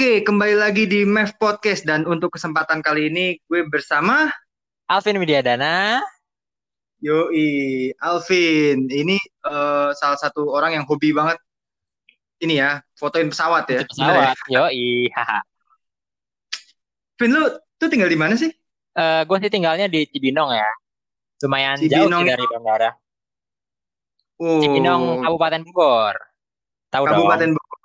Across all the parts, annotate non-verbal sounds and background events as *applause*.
Oke, kembali lagi di MEF Podcast dan untuk kesempatan kali ini gue bersama Alvin Widyadana. Yoi, Alvin. Ini eh, salah satu orang yang hobi banget ini ya, fotoin pesawat ya. Pesawat. Yoi, haha. Vin, lu tuh tinggal di mana sih? Eh, gue sih tinggalnya di Cibinong ya. Lumayan jauh Cibinong sih dari bandara. Oh, Cibinong, Kabupaten Bogor. Tahu dong? Kabupaten Bogor.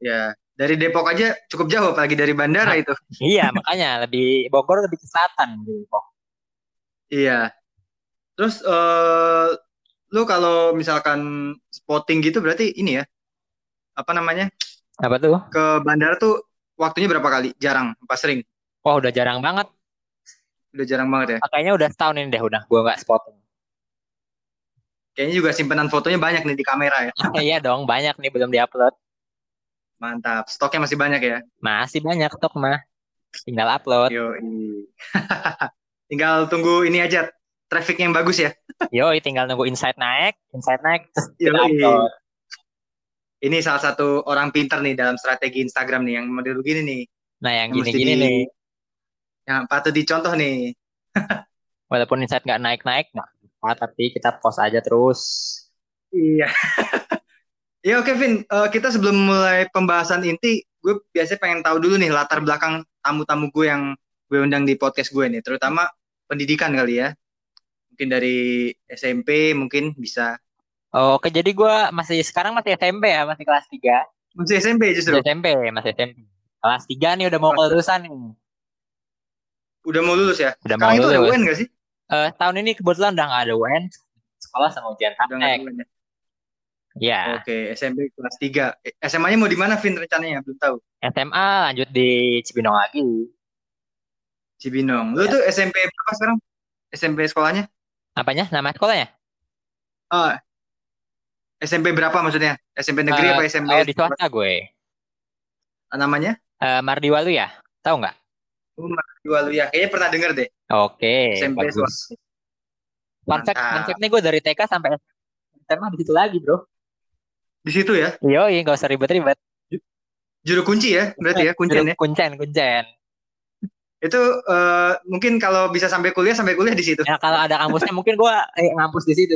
Ya, dari Depok aja cukup jauh, apalagi dari bandara itu. Iya, makanya lebih Bogor lebih ke selatan gitu. Iya. Terus eh lu kalau misalkan spotting gitu berarti ini ya, apa namanya? Apa tuh? Ke bandara tuh waktunya berapa kali? Jarang, apa sering? Wah, udah jarang banget. Udah jarang banget ya. Kayaknya udah setahun ini deh udah gue nggak spotting. Kayaknya juga simpenan fotonya banyak nih di kamera ya. *laughs* iya dong, banyak nih belum diupload. Mantap. Stoknya masih banyak ya. Masih banyak stok mah. Tinggal upload. Yoi. *laughs* Tinggal tunggu ini aja traffic yang bagus ya. Yoi, tinggal nunggu insight naik, insight naik, terus kita Yoi. upload. Ini salah satu orang pinter nih dalam strategi Instagram nih yang model begini nih. Nah, yang gini-gini di- nih. Yang patut dicontoh nih. *laughs* Walaupun insight nggak naik-naik, nah, tapi kita post aja terus. Iya. *laughs* Ya oke Vin, Eh, kita sebelum mulai pembahasan inti, gue biasanya pengen tahu dulu nih latar belakang tamu-tamu gue yang gue undang di podcast gue nih, terutama pendidikan kali ya. Mungkin dari SMP mungkin bisa. Oh, Oke, jadi gua masih sekarang masih SMP ya, masih kelas 3. Masih SMP justru. Masih SMP, masih SMP. Kelas 3 nih udah mau kelulusan nih. Udah mau lulus ya? Udah mau Sekarang itu ada lulus. UN gak sih? Eh, tahun ini kebetulan udah nggak ada UN, sekolah sama ujian ada praktek. Ya? Iya. Oke, SMP kelas 3. Eh, SMA-nya mau di mana Vin rencananya? Belum tahu. SMA lanjut di Cibinong lagi. Cibinong. Lu Ya. tuh SMP berapa sekarang? SMP sekolahnya? Apanya? Nama sekolahnya? Oh, SMP berapa maksudnya? SMP negeri Eh, apa SMP? Oh, di swasta gue. Namanya? Eh, Mardiwalu ya? Tahu nggak? Oh, Mardiwalu ya. Kayaknya pernah denger deh. Oke, SMP bagus. swasta. Fact nih gue dari TK sampai SMA di situ lagi, bro. Di situ ya. Yoi, nggak usah ribet-ribet. Juru kunci ya, berarti ya *laughs* kuncinya. Kuncen, kuncen. Itu eh, mungkin kalau bisa sampai kuliah sampai kuliah di situ. Ya kalau ada kampusnya mungkin gua eh, ngampus di situ.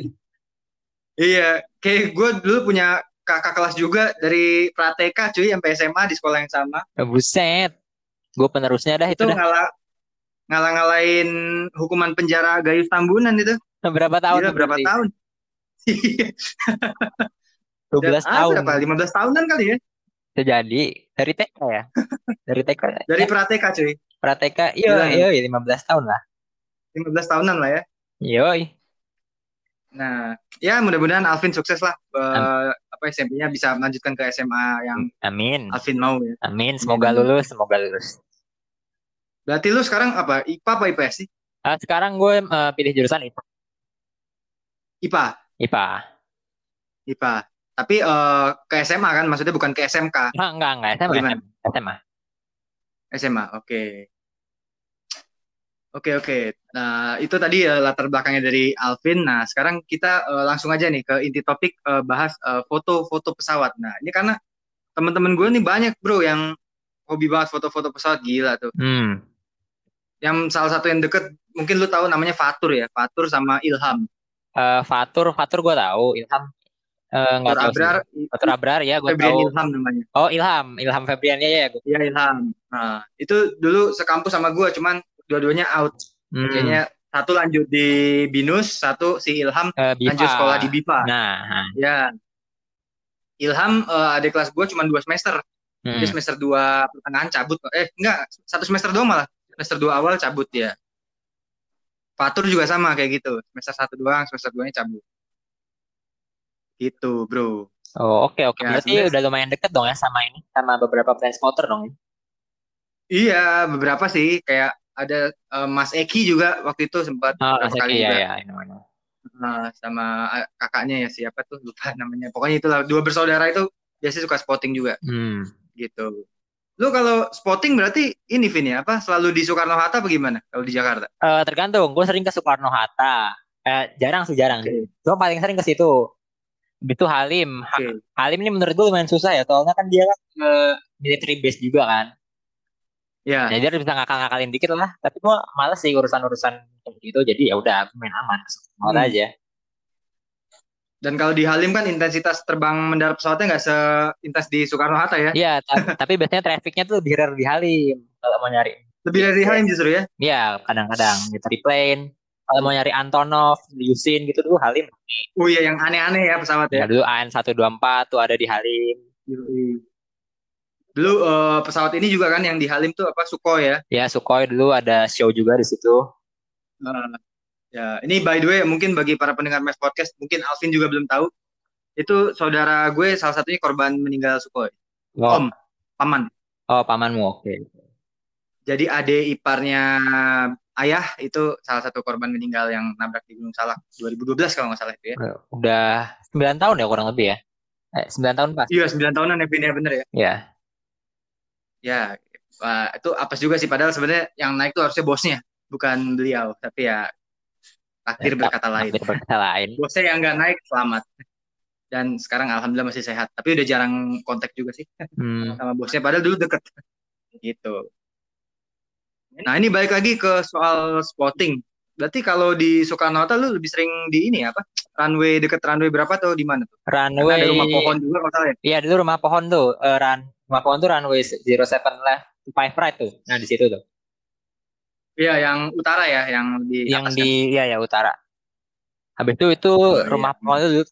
Iya, kayak gue dulu punya kakak kelas juga dari Prateka cuy sampai SMA di sekolah yang sama. Ya, buset. Gue penerusnya dah Itu itu ngalah ngalah-ngalahin hukuman penjara Gayus Tambunan itu. Berapa tahun? Gila, berapa berarti? tahun? *laughs* *laughs* 12 Ah, tahun. berapa? 15 tahunan kali ya? Bisa jadi dari TK ya. Dari TK. Dari ya, Prateka cuy. Prateka. Iya, Gila. iya 15 tahun lah. 15 tahunan lah ya. Yoi. Nah, ya mudah-mudahan Alvin sukses lah. Eh, apa SMP-nya bisa melanjutkan ke SMA yang Amin. Alvin mau ya. Amin. Semoga lulus, semoga lulus. Berarti lu sekarang apa? IPA apa IPS sih? Ah, sekarang gue eh, pilih jurusan IPA. IPA. IPA. IPA. Tapi eh, ke SMA kan, maksudnya bukan ke SMK. Enggak, enggak, enggak. SMA, Gimana? SMA. SMA. Oke. Oke, oke. Nah, itu tadi ya latar belakangnya dari Alvin. Nah, sekarang kita eh, langsung aja nih ke inti topik eh, bahas foto-foto pesawat. Nah, ini karena teman-teman gue nih banyak bro yang hobi banget foto-foto pesawat gila tuh. Hmm. Yang salah satu yang deket, mungkin lu tahu namanya Fatur ya, Fatur sama Ilham. Eh, Fatur, Fatur gue tahu. Ilham. Eh, tahu sih. Abrar, Fatur Abrar ya, gue Febrian tahu. Ilham namanya. Oh, Ilham. Ilham Febrian ya, ya. Gue. Iya Ilham. Nah, itu dulu sekampus sama gue, cuman dua-duanya out. Hmm. Kayaknya satu lanjut di Binus, satu si Ilham Bipa. lanjut sekolah di BIPA. Nah, Ya. Ilham eh, adik kelas gue cuma dua semester. hmm. Dia semester dua pertengahan cabut. Eh enggak, satu semester doang malah. Semester dua awal cabut ya. Fatur juga sama kayak gitu. Semester satu doang, semester duanya cabut. Gitu bro. Oh, oke oke. Ya, Berarti udah lumayan deket dong ya sama ini, sama beberapa brand spotter dong. ya? Iya beberapa sih. Kayak ada eh, Mas Eki juga waktu itu sempat Oh, Mas kali Eki, ya juga. ya. Nah, sama eh, kakaknya ya siapa tuh lupa namanya. Pokoknya itulah dua bersaudara itu biasanya suka spotting juga Hmm. gitu. Lu kalau spotting berarti ini Vin ya apa selalu di Soekarno Hatta apa gimana kalau di Jakarta? Eh, tergantung, gue sering ke Soekarno Hatta. Eh, jarang sih jarang. Oke. Gue paling sering ke situ. Itu Halim. Ha- Oke. Halim ini menurut gue lumayan susah ya, soalnya kan dia kan ke military base juga kan. Ya. Jadi dia bisa ngakal-ngakalin dikit lah. Tapi gue males sih urusan-urusan gitu. Jadi ya udah main aman. Mau Hmm. aja. Dan kalau di Halim kan intensitas terbang mendarat pesawatnya nggak seintens di Soekarno Hatta ya. Iya, ta- *laughs* tapi biasanya trafficnya tuh lebih rare di Halim kalau mau nyari. Lebih dari Halim justru ya. Iya, kadang-kadang di triplane. Kalau mau nyari Antonov, Yusin gitu tuh Halim. Oh iya yang aneh-aneh ya pesawat Ya ya. dulu AN124 tuh ada di Halim. Dulu eh, pesawat ini juga kan yang di Halim tuh apa Sukhoi ya. Ya Sukhoi dulu ada show juga di situ. Eh, ya, ini by the way mungkin bagi para pendengar Mes Podcast, mungkin Alvin juga belum tahu. Itu saudara gue salah satunya korban meninggal Sukhoi. Oh, Om, paman. oh pamanmu oke. Jadi adik iparnya ayah itu salah satu korban meninggal yang nabrak di Gunung Salak 2012 kalau nggak salah itu ya. Udah 9 tahun ya kurang lebih ya. Eh, 9 tahun pas. Iya, 9 tahunan ya Vin, ya bener ya. Ya. Ya, wah, itu apes juga sih padahal sebenarnya yang naik tuh harusnya bosnya, bukan beliau. Tapi ya takdir berkata lain. Takdir berkata lain. *laughs* Bosnya yang nggak naik selamat. Dan sekarang alhamdulillah masih sehat. Tapi udah jarang kontak juga sih Hmm. sama bosnya. Padahal dulu deket. Gitu. Nah ini balik lagi ke soal spotting. Berarti kalau di Soekarno Hatta lu lebih sering di ini apa? Runway deket runway berapa atau di mana tuh? Karena Runway. ada rumah pohon juga kalau salah ya. Iya dulu rumah pohon tuh. eh, run, rumah pohon tuh runway 07 left to 5 right tuh. Nah di situ tuh. Iya, yang utara ya, yang di yang atas di ya ya utara. Habis itu itu iya. rumah pohon itu dulu.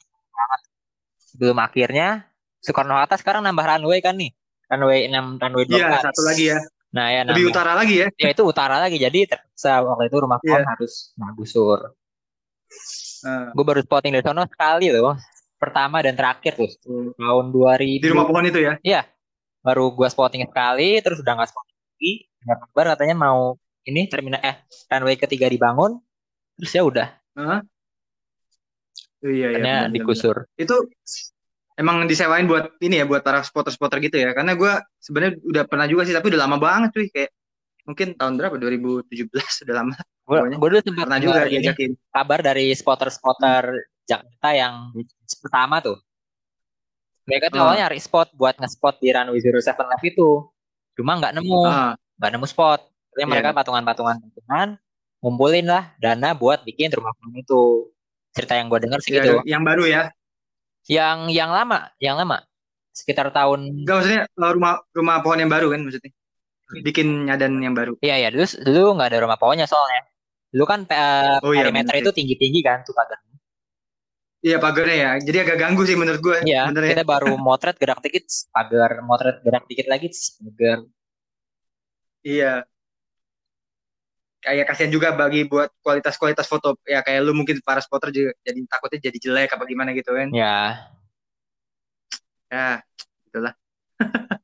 Belum akhirnya Soekarno Hatta sekarang nambah runway kan nih. Runway 6, runway 12. Iya, satu lagi ya. Nah ya Lebih nambah. utara lagi ya. Ya itu utara lagi. Jadi terpaksa waktu itu rumah pohon Iya. harus nagusur. Eh, Gue baru spotting dari sono sekali loh. Pertama dan terakhir tuh. Tahun 2000. di rumah pohon itu ya. Baru gue spotting sekali. Terus udah gak spotting lagi. Dengar kabar katanya mau ini terminal eh runway ketiga dibangun. Terus ya udah. Hah? Oh, iya, iya, benar, digusur. benar. Itu emang disewain buat ini ya, buat para spotter-spotter gitu ya. Karena gue sebenarnya udah pernah juga sih, tapi udah lama banget cuy. Kayak mungkin tahun berapa? 2017 udah lama. Gue dulu sempat Pernah juga diajakin. kabar dari spotter-spotter Jakarta yang pertama tuh. Mereka tuh Ah. awalnya nyari spot buat nge-spot di runway 07 left itu. Cuma nggak nemu, Ah, nggak nemu spot. Jadi Iya. mereka patungan-patungan patungan ngumpulin lah dana buat bikin rumah pohon itu. Cerita yang gue dengar sih ya, gitu. yang baru ya. Yang yang lama, yang lama. Sekitar tahun Enggak maksudnya eh, rumah rumah pohon yang baru kan maksudnya. Bikin nyadan yang baru. Iya ya dulu dulu nggak ada rumah pohonnya soalnya. Dulu kan eh, Oh iya, perimeter bener itu tinggi-tinggi kan tuh pagar. Iya pagarnya ya. Jadi agak ganggu sih menurut gue. Iya, Bener ya. kita baru *laughs* motret gerak dikit, pagar motret gerak dikit lagi, pagar. Iya. Kayak kasihan juga bagi buat kualitas-kualitas foto. Ya kayak lu mungkin para spotter juga jadi takutnya jadi jelek apa gimana gitu kan. Ya, Ya, itulah. *laughs*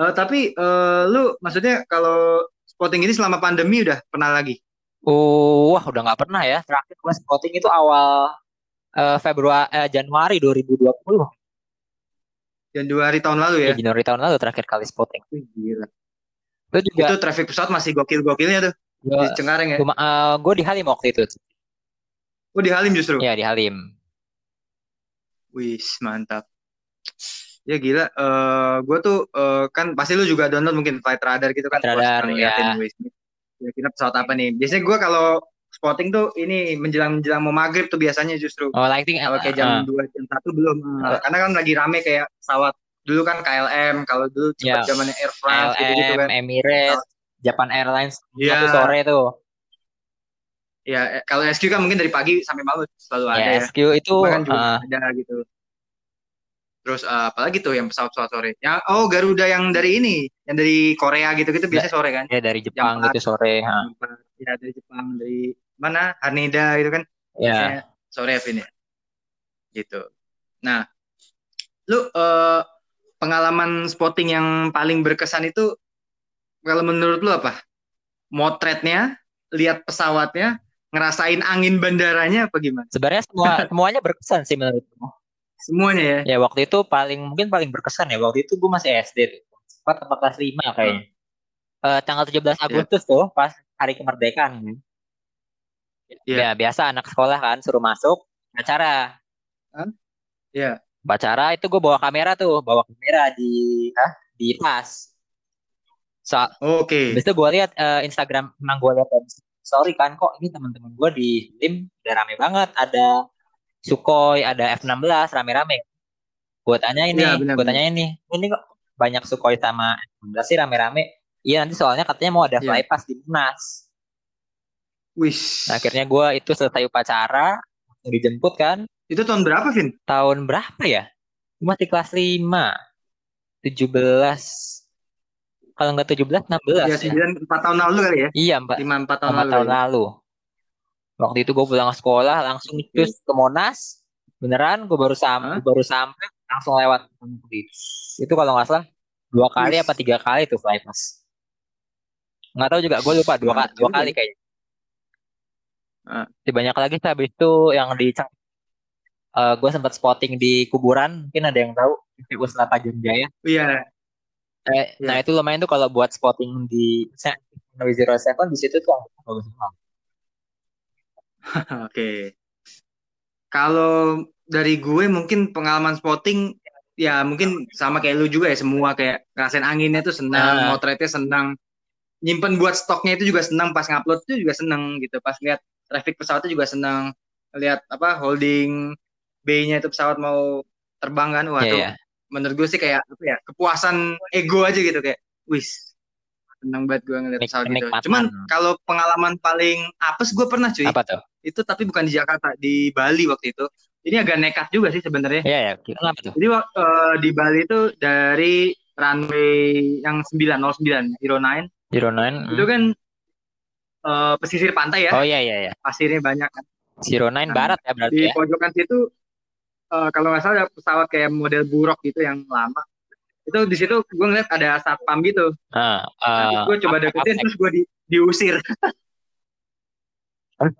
Eh, tapi eh, lu maksudnya kalau spotting ini selama pandemi udah pernah lagi? uh, wah udah nggak pernah ya. Terakhir gue spotting itu awal eh, Februari, eh, Januari 2020. Januari tahun lalu ya? Ya, Januari tahun lalu terakhir kali spotting. Gila. Itu juga Itu traffic pesawat masih gokil-gokilnya tuh di gue, Cengkareng ya. gue di Halim waktu itu. Oh di Halim justru. Ya di Halim. Wih, mantap. Ya gila, eh gue tuh eh, kan pasti lu juga download mungkin flight radar gitu kan, Flight radar, ngeliatin ya. kira-kira pesawat apa nih. Biasanya gue kalau spotting tuh ini menjelang-menjelang mau maghrib tuh biasanya justru. Oh, lighting. Kalau kayak jam eh. 2, jam 1 belum. Eh. Karena kan lagi rame kayak pesawat. Dulu kan KLM, kalau dulu Ya. cepet zamannya Air France gitu-gitu kan. Emirates, Japan Airlines, Iya. satu sore tuh. Ya, kalau SQ kan mungkin dari pagi sampai malam selalu ada Ya. SQ itu Cuma kan juga eh, ada gitu. Terus eh, apalagi tuh yang pesawat-pesawat sore? Ya, oh Garuda yang dari ini, yang dari Korea gitu-gitu biasanya sore kan? ya dari Jepang Jam gitu sore. ha. Ya dari Jepang, dari mana? Haneda gitu kan? Ya. Sore ya, ya. Gitu. Nah, lu eh, pengalaman spotting yang paling berkesan itu kalau menurut lu apa? Motretnya, lihat pesawatnya, ngerasain angin bandaranya apa gimana? Sebenarnya semua *laughs* semuanya berkesan sih menurutku. Semuanya ya. Ya waktu itu paling mungkin paling berkesan ya waktu itu gue masih SD tuh. Empat atau kelas lima kayaknya. Eh, tanggal 17 Agustus tuh pas hari kemerdekaan. Iya. Ya biasa anak sekolah kan suruh masuk acara. Hah? Iya. Bacara itu gue bawa kamera tuh, bawa kamera di ah, di tas. So, Oke. Habis itu gue lihat eh, Instagram, emang gue lihat story kan kok ini teman-teman gue di tim udah rame banget. Ada Sukhoi, ada F16 rame-rame. Gue tanya ini, benar, gue tanya ini, ini kok banyak Sukhoi sama F16 sih rame-rame. Iya nanti soalnya katanya mau ada Iya. flypass di Munas. Wis. Nah, akhirnya gue itu selesai upacara, dijemput kan. Itu tahun berapa, Vin? Tahun berapa ya? Gua masih kelas 5. 17. Kalau nggak 17, 16 Ya, ya. sembilan empat tahun lalu kali ya? Iya, Mbak. Lima empat tahun Empat lalu. tahun ya? lalu. Waktu itu gue pulang sekolah langsung cus ke Monas. Beneran, gue baru sam Hah? baru sampai langsung lewat itu kalau nggak salah dua kali Wis. apa tiga kali tuh flypass. Nggak tahu juga, gue lupa dua, ka- dua juga kali ya. kayaknya. Masih banyak lagi sih habis itu yang di eh gue sempat spotting di kuburan, mungkin ada yang tahu PPU Selatan Jaya. Iya. Eh, Iya. Nah itu lumayan tuh kalau buat spotting di Zero Seven di situ tuh bagus banget. *laughs* Oke. Kalau dari gue mungkin pengalaman spotting ya mungkin sama kayak lu juga ya semua kayak ngerasain anginnya tuh senang, Ah. motretnya senang, nyimpen buat stoknya itu juga senang, pas ngupload itu juga senang gitu, pas lihat traffic pesawatnya juga senang, lihat apa holding bay-nya itu pesawat mau terbang kan, wah tuh iya. Menurut gue sih kayak apa ya kepuasan ego aja gitu kayak, wis senang banget gue ngeliat pesawat gitu. Cuman kalau pengalaman paling apes gue pernah cuy Apa tuh? itu tapi bukan di Jakarta di Bali waktu itu ini agak nekat juga sih sebenarnya Iya ya, kenapa tuh? jadi eh, di Bali itu dari runway yang 909 09 Zero Nine. itu kan eh, pesisir pantai ya Oh iya iya iya. pasirnya banyak kan Zero Nine Nah, barat ya berarti di ya. pojokan situ eh, kalau nggak salah ada pesawat kayak model buruk gitu yang lama itu di situ gue ngeliat ada satpam gitu Nah, Nanti eh, gue coba deketin terus gue di, diusir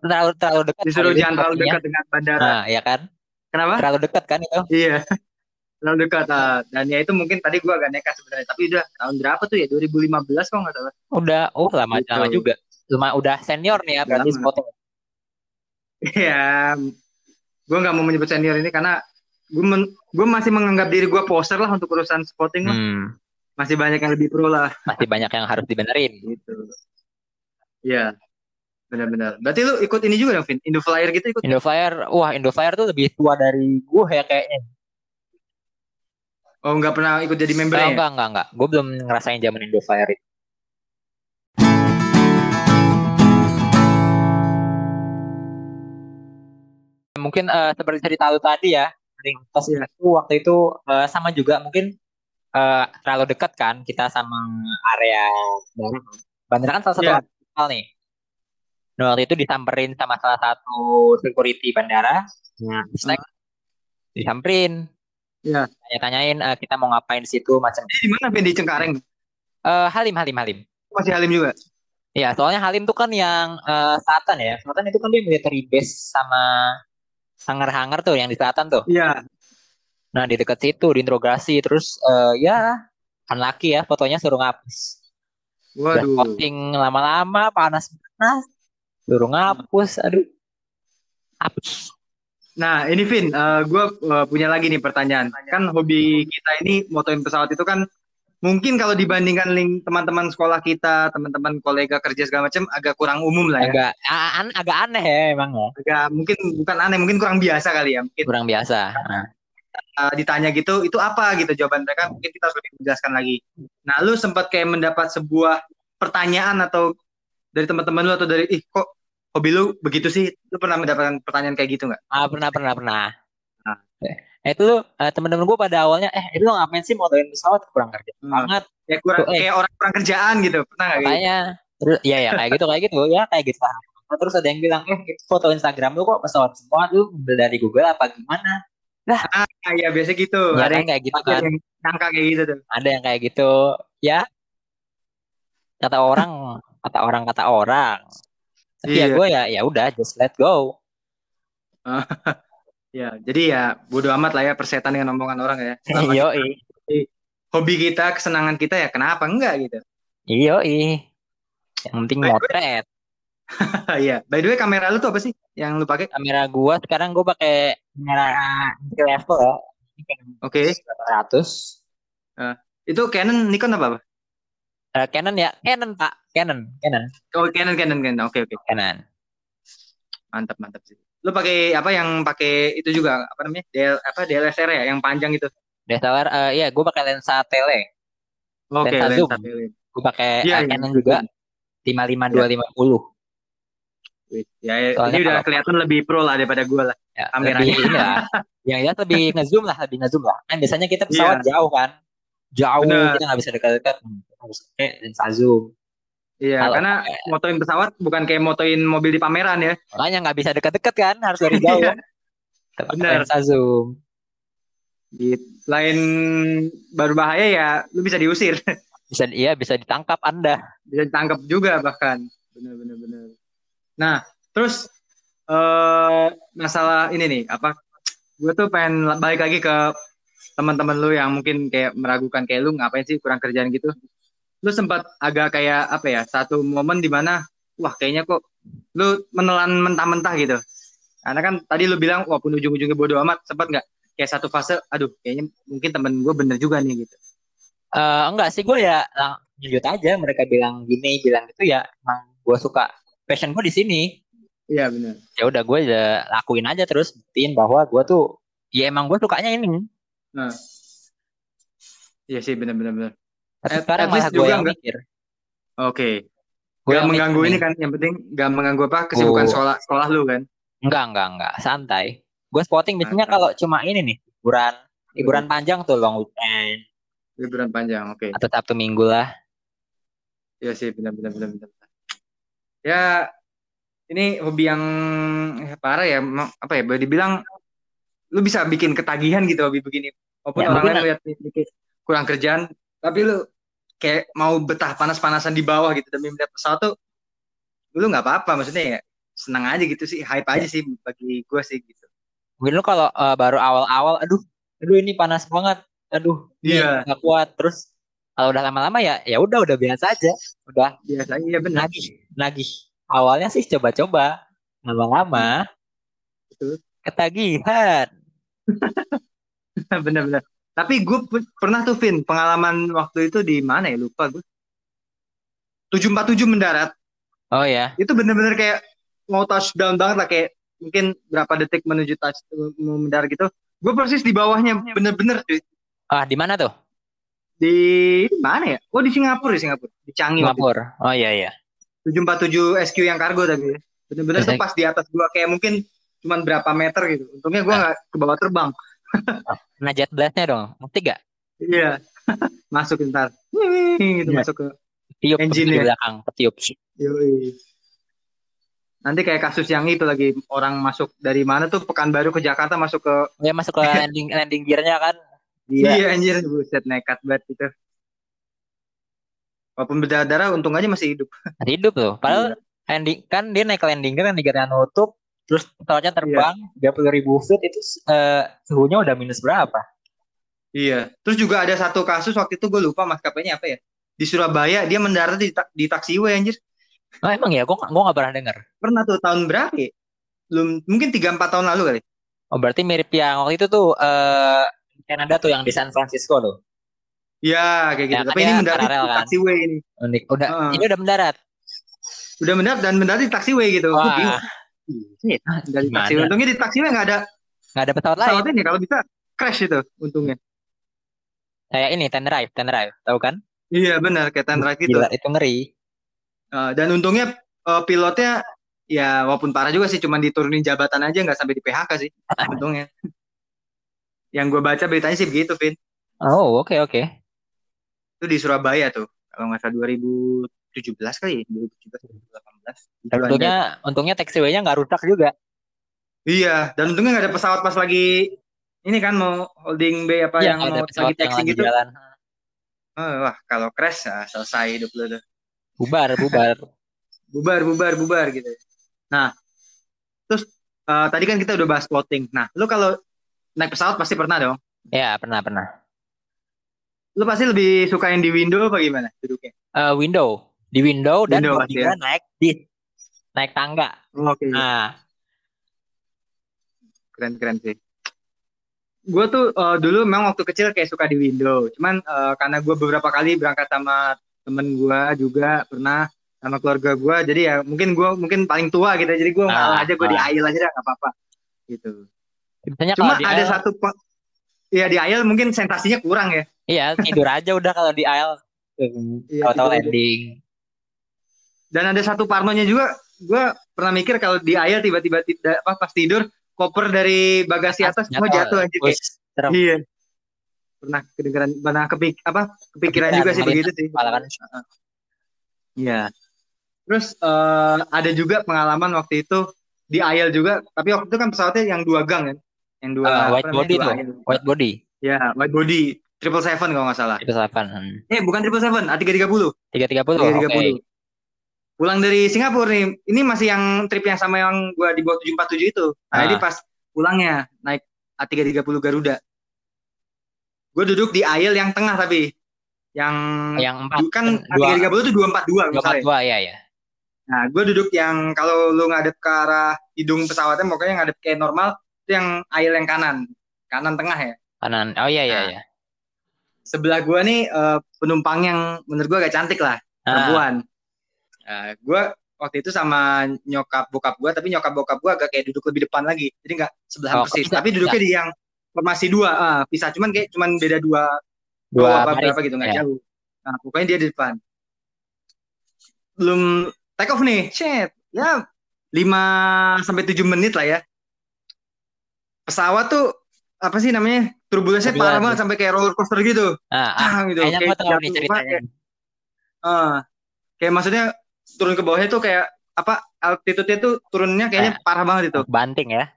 terlalu terlalu dekat. *laughs* disuruh kali jangan terlalu dekat dengan bandara Nah, ya kan? kenapa Terlalu dekat kan itu? Iya, *laughs* terlalu dekat. ah. Dan ya itu mungkin tadi gua agak nekat sebenarnya. Tapi udah tahun berapa tuh ya? 2015 kok nggak salah. Udah, oh lama Gitu. lama juga. Lama udah senior nih ya berarti spotting. Iya, gua nggak mau menyebut senior ini karena gua, men- gua masih menganggap diri gua poster lah untuk urusan spotting lah. Hmm, Masih banyak yang lebih pro lah. masih banyak yang harus dibenerin. *laughs* Gitu. Iya, benar-benar. Berarti lu ikut ini juga dong, Vin? Indo Flyer gitu ikut? Indoflyer, wah Indoflyer tuh lebih tua dari gue ya kayaknya. Oh, nggak pernah ikut jadi Oh, membernya? ya? enggak, enggak, enggak. Gue belum ngerasain zaman Indoflyer itu. Mungkin eh, seperti cerita lu tadi ya, lintas Iya. itu waktu itu eh, sama juga mungkin eh, terlalu dekat kan kita sama area bandara. Bandara kan salah satu Iya. vital nih. Nah, waktu itu disamperin sama salah satu security bandara. Nah, terus disamperin. Iya. Tanya-tanyain eh, kita mau ngapain di situ macam di mana? Di Cengkareng? Eh, Halim, Halim, Halim. Masih Halim juga? Ya, soalnya Halim tuh kan yang eh, selatan ya. Selatan itu kan dia military base sama hangar-hangar tuh yang di selatan tuh. Iya. Nah, di dekat situ diinterogasi terus eh, ya unlucky ya fotonya suruh ngapus. Udah Waduh. posting lama-lama panas-panas suruh ngapus. Aduh. Hapus. Nah, ini Vin, gue punya lagi nih pertanyaan. Kan hobi kita ini motoin pesawat itu kan mungkin kalau dibandingkan link teman-teman sekolah kita, teman-teman kolega kerja segala macam agak kurang umum lah ya. Agak an- agak aneh ya emang ya. Agak mungkin bukan aneh, mungkin kurang biasa kali ya. Mungkin Kurang biasa. Nah, uh, ditanya gitu, itu apa gitu jawaban mereka? Mungkin kita harus lebih menjelaskan lagi. Nah, lu sempat kayak mendapat sebuah pertanyaan atau dari teman-teman lu atau dari ih kok hobi lu begitu sih? Lu pernah mendapatkan pertanyaan kayak gitu nggak? ah, pernah pernah pernah. Nah. Eh, itu tuh eh, temen-temen gue pada awalnya eh itu lo ngapain sih motoin pesawat kurang kerja Hmm. banget Kayak kurang, Tuh, eh. kayak orang kurang kerjaan gitu. Pernah kayak gitu? Makanya terus ya ya kayak gitu kayak gitu ya kayak gitu lah. Terus ada yang bilang eh itu foto Instagram lu kok pesawat semua lu ambil dari Google apa gimana? Ah, ya biasa gitu. Ya ada kan yang, kayak gitu ada kan. yang kayak gitu tuh. Ada yang kayak gitu. Ya kata orang kata orang kata orang. Tapi ya Iya. gue ya ya udah just let go. *laughs* Ya, jadi ya bodo amat lah ya persetan dengan omongan orang ya. *laughs* Iyo hobi kita, kesenangan kita ya kenapa enggak gitu. iyo Yang penting motret. *laughs* Iya. By the way, kamera lu tuh apa sih yang lu pakai? Kamera gua sekarang gua pakai kamera entry level ya. Oke. 100. Itu Canon, Nikon apa apa? Eh, Canon ya, Canon Pak, Canon, Canon, Oh, Canon, Canon, Canon. Oke, oke. Canon. Mantap, mantap sih. Lu pakai apa yang pakai itu juga apa namanya? DL apa DLSR ya, yang panjang itu. DSLR, eh iya, gue pakai lensa tele. Oke, Lensa lensa zoom. tele. Gue pakai eh, iya. Canon juga, 55250. Wih, Ya, Soalnya ini udah kalau- kelihatan lebih pro lah daripada gue lah. Ya, Kameranya. lebih ini lah. Yang jelas lebih ngezoom lah, lebih ngezoom lah. Kan biasanya kita pesawat jauh kan, jauh Bener. kita nggak bisa dekat-dekat, harus pakai lensa zoom. Iya, Kalau karena motoin pesawat bukan kayak motoin mobil di pameran ya. Makanya nggak bisa deket-deket kan, harus dari jauh. Iya. Tetap Bener. lensa zoom. Gitu. Lain baru bahaya ya, lu bisa diusir. *laughs* Bisa iya bisa ditangkap Anda. bisa ditangkap juga bahkan. Bener, bener. Nah, terus eh masalah ini nih, apa? Gue tuh pengen balik lagi ke teman-teman lu yang mungkin kayak meragukan kayak lu ngapain sih kurang kerjaan gitu. Lu sempat agak kayak apa ya, satu momen di mana wah kayaknya kok lu menelan mentah-mentah gitu. Karena kan tadi lu bilang walaupun ujung-ujungnya bodo amat, sempat nggak kayak satu fase, aduh kayaknya mungkin temen gue bener juga nih gitu. Eh enggak sih gue ya lanjut aja mereka bilang gini bilang gitu ya emang gue suka passion gue di sini Iya bener. ya udah gue udah lakuin aja terus buktiin bahwa gue tuh ya emang gue sukanya ini Nah. Iya sih bener-bener. Tapi At- sekarang at malah gue yang enggak- mikir Oke. gue Gak mengganggu ini kan, yang penting gak mengganggu apa kesibukan Oh. sekolah sekolah lu kan. enggak enggak enggak santai gue spotting biasanya Mantap. kalau cuma ini nih liburan liburan panjang tuh long weekend Liburan panjang, oke. atau sabtu minggu lah Iya sih, benar-benar benar-benar. Ya, ini hobi yang eh, parah ya, apa ya? Boleh dibilang lu bisa bikin ketagihan gitu hobi begini. Walaupun Ya, orang lain lihat kurang kerjaan, tapi lu kayak mau betah panas-panasan di bawah gitu demi melihat pesawat tuh, lu nggak apa-apa, maksudnya ya senang aja gitu sih, hype aja sih bagi gue sih gitu. mungkin lu kalau eh, baru awal-awal aduh aduh ini panas banget aduh Iya. nggak kuat terus kalau udah lama-lama ya ya udah udah biasa aja udah Biasa, iya benar. nagih nagih awalnya sih coba-coba lama-lama ketagihan *laughs* Bener-bener. Tapi gue pernah tuh, Vin, pengalaman waktu itu di mana ya? Lupa gue. 747 mendarat. oh ya Itu bener-bener kayak mau touchdown banget lah. Kayak mungkin berapa detik menuju touch mau mendarat gitu. Gue persis di bawahnya. Bener-bener cuy. ah di mana tuh Di mana ya? Oh di Singapura, di Singapura. Di Changi. Singapura oh iya iya 747 SQ yang kargo tapi. ya. Bener-bener tuh pas di atas gue. Kayak mungkin cuman berapa meter gitu. Untungnya gue nggak ke bawah terbang. Kena jet blastnya dong ngerti gak Iya. *laughs* masuk ntar. Gitu Iya. masuk ke tiup Engine di belakang ketiup Yoi. Nanti kayak kasus yang itu lagi orang masuk dari mana tuh Pekanbaru ke Jakarta masuk ke ya masuk ke *laughs* landing landing gearnya kan Gila. iya anjir buset nekat banget itu. Walaupun berdarah-darah untung aja masih hidup. *laughs* Masih hidup tuh padahal landing kan dia naik ke landing gear landing gearnya nutup terus pesawatnya terbang tiga puluh ribu feet itu eh, suhunya udah minus berapa Iya. Terus juga ada satu kasus waktu itu gue lupa maskapainya apa ya. Di Surabaya dia mendarat di, ta- di taxiway anjir. oh emang ya gue gue nggak pernah dengar Pernah tuh tahun berapa ya? Belum mungkin 3 4 tahun lalu kali. oh berarti mirip yang waktu itu tuh eh Kanada tuh yang di San Francisco tuh Iya, kayak gitu. Ya, Tapi ini mendarat paralel di kan? taxiway ini. unik udah Heeh. ini udah mendarat Udah mendarat dan mendarat di taxiway gitu. Gua bingung. wah Dari Gimana? Untungnya di taxiway nggak ada nggak ada pesawat lain pesawat ini kalau bisa crash itu untungnya. kayak ini ten drive ten drive tahu kan Iya benar kayak Tantra gitu. gila itu ngeri Uh, dan untungnya uh, pilotnya ya walaupun parah juga sih cuman diturunin jabatan aja nggak sampai di PHK sih *laughs* untungnya. Yang gue baca beritanya sih begitu, Vin. oh oke oke Itu di Surabaya tuh. Kalau nggak salah 2017 kali ya, 2017 2018. Di Dan Juanda. untungnya untungnya taxiway-nya nggak rusak juga. Iya, dan untungnya nggak ada pesawat pas lagi ini kan mau holding bay apa Iya, yang nggak ada mau pesawat lagi lagi gitu. jalan. Oh, wah, kalau crash ya selesai hidup lu tuh. bubar bubar. *laughs* Bubar bubar bubar gitu. Nah terus eh, tadi kan kita udah bahas plotting nah lu kalau naik pesawat pasti pernah dong? Ya pernah pernah. Lu pasti lebih suka yang di window apa gimana duduknya? Eh, window di window dan Window pasti ya. naik di naik tangga. Oke. Nah. Keren keren sih. Gue tuh eh, dulu memang waktu kecil kayak suka di window. Cuman eh, karena gue beberapa kali berangkat sama temen gue juga pernah sama keluarga gue jadi ya mungkin gue mungkin paling tua gitu. Jadi gue ngalah Ah, aja gue di ah. ail aja nggak apa-apa. Gitu. Biasanya cuma ada aisle, satu pe- ya di ail mungkin sensasinya kurang ya. Iya tidur aja udah kalau di aisle. *laughs* Iya, Tahu-tahu tidur aja. Dan ada satu parnonya juga gue pernah mikir kalau di ail tiba-tiba tidak apa pas tidur koper dari bagasi atas semua jatuh aja kayak iya pernah kedengeran pernah kepik apa kepikiran Kepikiran, juga sih begitu sih kepala kan. Iya. Terus eh, ada juga pengalaman waktu itu di ail juga, tapi waktu itu kan pesawatnya yang dua gang kan, yang dua apa white body dua. White body. Ya, white body, triple seven kalau nggak salah. Itu delapan. Hmm. Eh, bukan triple seven, A tiga tiga puluh, Tiga tiga puluh. tiga tiga Oke. puluh. Pulang dari Singapura nih, ini masih yang trip yang sama yang gua di bawah tujuh empat tujuh itu. Nah, Ah. ini pas pulangnya naik A tiga tiga puluh Garuda. Gue duduk di aisle yang tengah tapi yang Yang empat kan A dua tiga tiga puluh itu dua empat dua dua empat misalnya. dua ya ya. Nah, gue duduk yang kalau lu ngadep ke arah hidung pesawatnya, pokoknya ngadep kayak normal, itu yang aisle yang kanan, kanan tengah ya. Kanan. Oh iya iya Nah, iya. Sebelah gue nih eh, penumpang yang menurut gue agak cantik lah, Ah, perempuan. Nah, gue waktu itu sama nyokap bokap gue, tapi nyokap bokap gue agak kayak duduk lebih depan lagi, jadi nggak sebelahan Oh, persis. Tapi duduknya di yang formasi dua, ah, pisah. Cuman kayak cuman beda dua, dua apa berapa gitu nggak ya. jauh. Nah, pokoknya dia di depan. Belum take off nih, shit. Ya 5 sampai 7 menit lah ya. Pesawat tuh apa sih namanya? Turbulensinya Turbulen. parah banget sampai kayak roller coaster gitu. Ah, ah, Ah, gitu. kayaknya Kayak nih ceritanya. kayak, ah, kayak maksudnya turun ke bawahnya tuh kayak apa altitude-nya tuh turunnya kayaknya parah banget itu. Banting ya.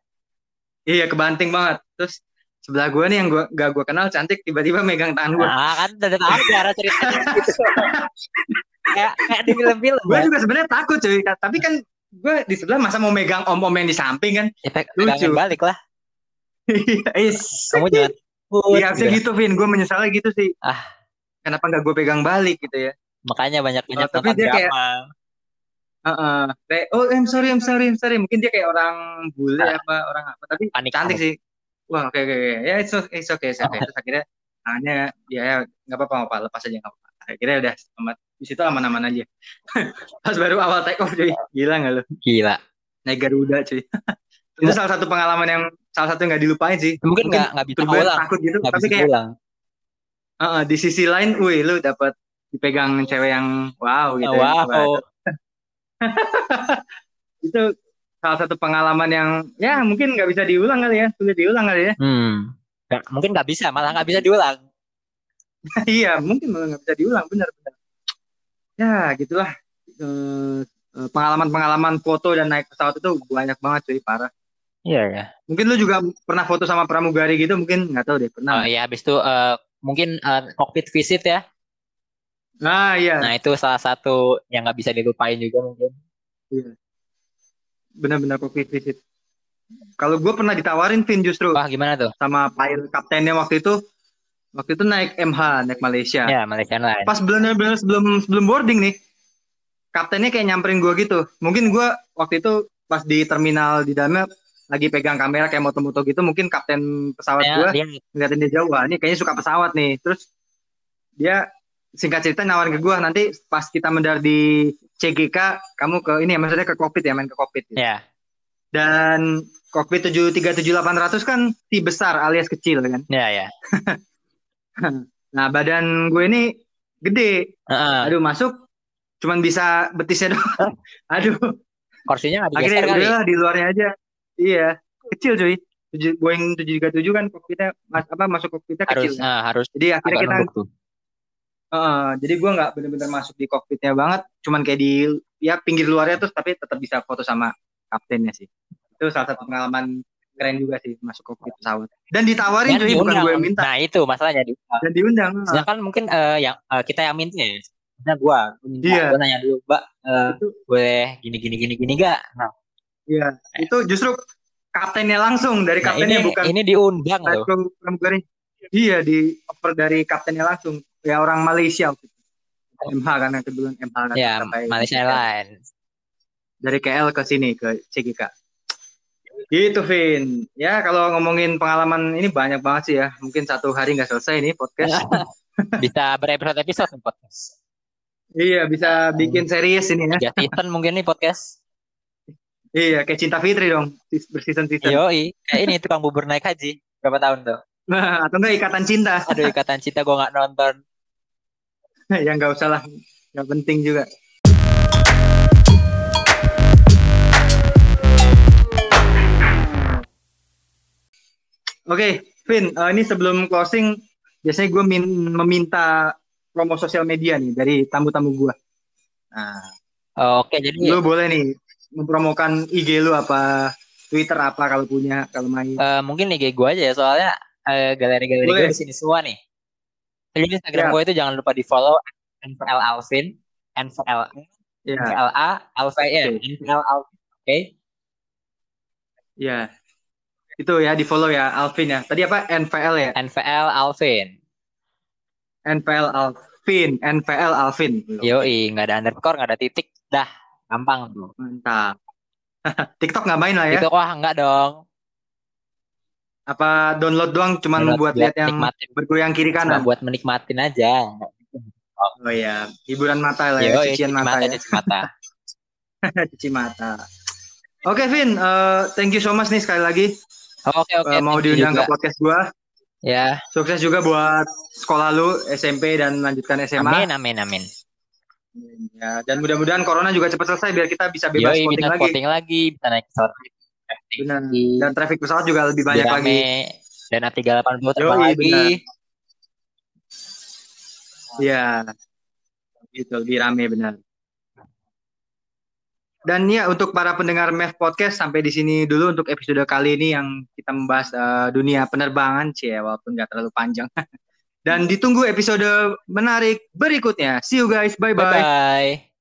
Iya, kebanting banget. Terus sebelah gua nih yang gua gak gua kenal cantik tiba-tiba megang tangan gua. Nah, kan udah tahu cara ceritanya *laughs* gitu. kayak kayak di film-film. Gue ya. juga sebenarnya takut cuy, tapi kan gue di sebelah masa mau megang om-om yang di samping kan. Ya, Lucu. balik lah. *laughs* Iya, is. Kamu jangan Iya, harusnya gitu. Vin. Gue menyesalnya gitu sih. Ah. Kenapa nggak gue pegang balik gitu ya? Makanya banyak-banyak Oh, tapi dia kayak- Heeh. Kayak, oh, I'm sorry, I'm sorry, I'm sorry. Mungkin dia kayak orang bule Ah. apa orang apa, tapi Panik cantik kamu. sih. Wah, oke, oke, oke. Ya, it's okay, it's okay, it's okay. Terus akhirnya tangannya, ya, ya, nggak apa-apa, apa, lepas aja nggak apa. Akhirnya udah amat. Di situ aman-aman aja. *laughs* Pas baru awal take off, cuy. Gila nggak lo? Gila. Naik Garuda, cuy. *laughs* Itu salah satu pengalaman yang salah satu nggak dilupain sih. Mungkin nggak nggak bisa ulang. takut gitu, Nggak tapi kayak ulang. Heeh, di sisi lain, wih, lu dapat dipegang cewek yang wow gitu. ya. wow. Wah, *laughs* itu salah satu pengalaman yang ya mungkin nggak bisa diulang kali ya, sulit diulang kali ya. Hmm. Nggak- mungkin nggak bisa, malah nggak bisa diulang. *laughs* iya, mungkin malah nggak bisa diulang, benar-benar. Ya, gitulah. Eh, eh, Pengalaman-pengalaman foto dan naik pesawat itu banyak banget cuy, parah. Iya ya. Mungkin lu juga pernah foto sama pramugari gitu, mungkin nggak tahu deh, Oh pernah. iya, habis itu eh, mungkin eh, cockpit visit ya. Nah, iya, Nah itu salah satu yang nggak bisa dilupain juga mungkin. benar-benar cockpit visit. Kalau gue pernah ditawarin Vin justru Wah gimana tuh? sama pilot kaptennya waktu itu, waktu itu naik MH, naik Malaysia. Ya Malaysian Line. Pas benar-benar sebelum sebelum boarding nih, kaptennya kayak nyamperin gue gitu. Mungkin gue waktu itu pas di terminal di dalamnya lagi pegang kamera kayak moto-moto gitu. Mungkin kapten pesawat Ya, gue dia ngeliatin dia jauh. Wah, ini kayaknya suka pesawat nih. Terus dia singkat cerita nawarin ke gue nanti pas kita mendarat di CGK, kamu ke ini ya maksudnya ke kokpit ya, main ke kokpit. ya Dan kokpit 737-800 kan si besar alias kecil kan. ya ya. *laughs* Nah, badan gue ini gede. Heeh. Aduh, masuk cuman bisa betisnya doang. *laughs* Aduh, Kursinya nggak akhirnya digeser kali. udahlah di luarnya aja. Iya, kecil cuy. Tujuh- Boeing 737 kan kokpitnya mas, apa masuk kokpitnya Harus kecil. eh, harus Jadi akhirnya kita nunduk Heeh, jadi gua nggak bener-bener masuk di kokpitnya banget, cuman kayak di ya pinggir luarnya terus tapi tetap bisa foto sama kaptennya sih. Itu salah satu pengalaman keren juga sih masuk kokpit pesawat. Dan ditawarin cuy, bukan gue minta. Nah itu masalahnya diundang. Dan diundang. Sedangkan mungkin eh, yang eh, kita yang minta ya. Nah gua minta, Iya. gua nanya dulu, Mbak, Itu- boleh gini gini gini gini gak? Nah, Iya, itu justru kaptennya langsung dari nah, kaptennya ini bukan ini diundang loh. Iya, di offer dari kaptennya langsung. Ya orang Malaysia waktu itu. MH kan yang kedua MH kan Ya, Malaysia Airlines. dari KL ke sini ke CGK. Gitu Vin. Ya kalau ngomongin pengalaman ini banyak banget sih ya. Mungkin satu hari nggak selesai nih podcast. *laughs* Bisa berepisode-episode nih podcast. Iya, bisa bikin series ini ya. Tiga season mungkin nih podcast. Iya, kayak Cinta Fitri dong, berseason-season. Yoi, kayak ini tukang bubur naik haji. Berapa tahun tuh? Nah, atau enggak Ikatan Cinta. Aduh, Ikatan Cinta gue nggak nonton. *laughs* ya nggak usah lah, nggak penting juga. Oke, Vin, uh, ini sebelum closing, biasanya gue meminta promo sosial media nih dari tamu-tamu gue. Nah, oh, oke, jadi lu boleh nih mempromokan IG lu apa, Twitter apa kalau punya, kalau main. Uh, mungkin IG gue aja ya, soalnya uh, galeri-galeri gue di sini semua nih. Jadi Instagram ya. gue itu jangan lupa di follow NVL Alvin, NVL. NVL A, Alvin, ya, NVL Alvin, oke? Okay? Ya, itu ya di follow ya Alvin ya. Tadi apa NVL ya? NVL Alvin. NVL Alvin, NVL Alvin. Yoi, nggak ada underscore, nggak ada titik, dah gampang tuh. Mantap. *laughs* TikTok nggak main lah ya? TikTok wah nggak dong. Apa download doang cuman download buat lihat yang bergoyang kiri kanan? Cuma buat menikmatin aja. Oh, oh iya, hiburan mata lah ya, Yoi, cucian mata, mata ya. Cuci mata. *laughs* cuci mata. Oke, okay, Vin, uh, thank you so much nih sekali lagi. Oke, oke. Uh, mau diundang ke podcast gua. Ya. Sukses juga buat sekolah lu SMP dan lanjutkan SMA. Amin, amin, amin. Ya, dan mudah-mudahan corona juga cepat selesai biar kita bisa bebas Yoi, lagi. lagi, bisa naik pesawat. Benar. Dan traffic pesawat juga lebih banyak rame. lagi. Dan A380 terbang Yoi, lagi. Iya. Gitu, lebih rame benar. Dan ya untuk para pendengar MEF Podcast sampai di sini dulu untuk episode kali ini yang kita membahas uh, dunia penerbangan sih ya walaupun nggak terlalu panjang. *laughs* Dan ditunggu episode menarik berikutnya. See you guys. Bye bye. Bye bye.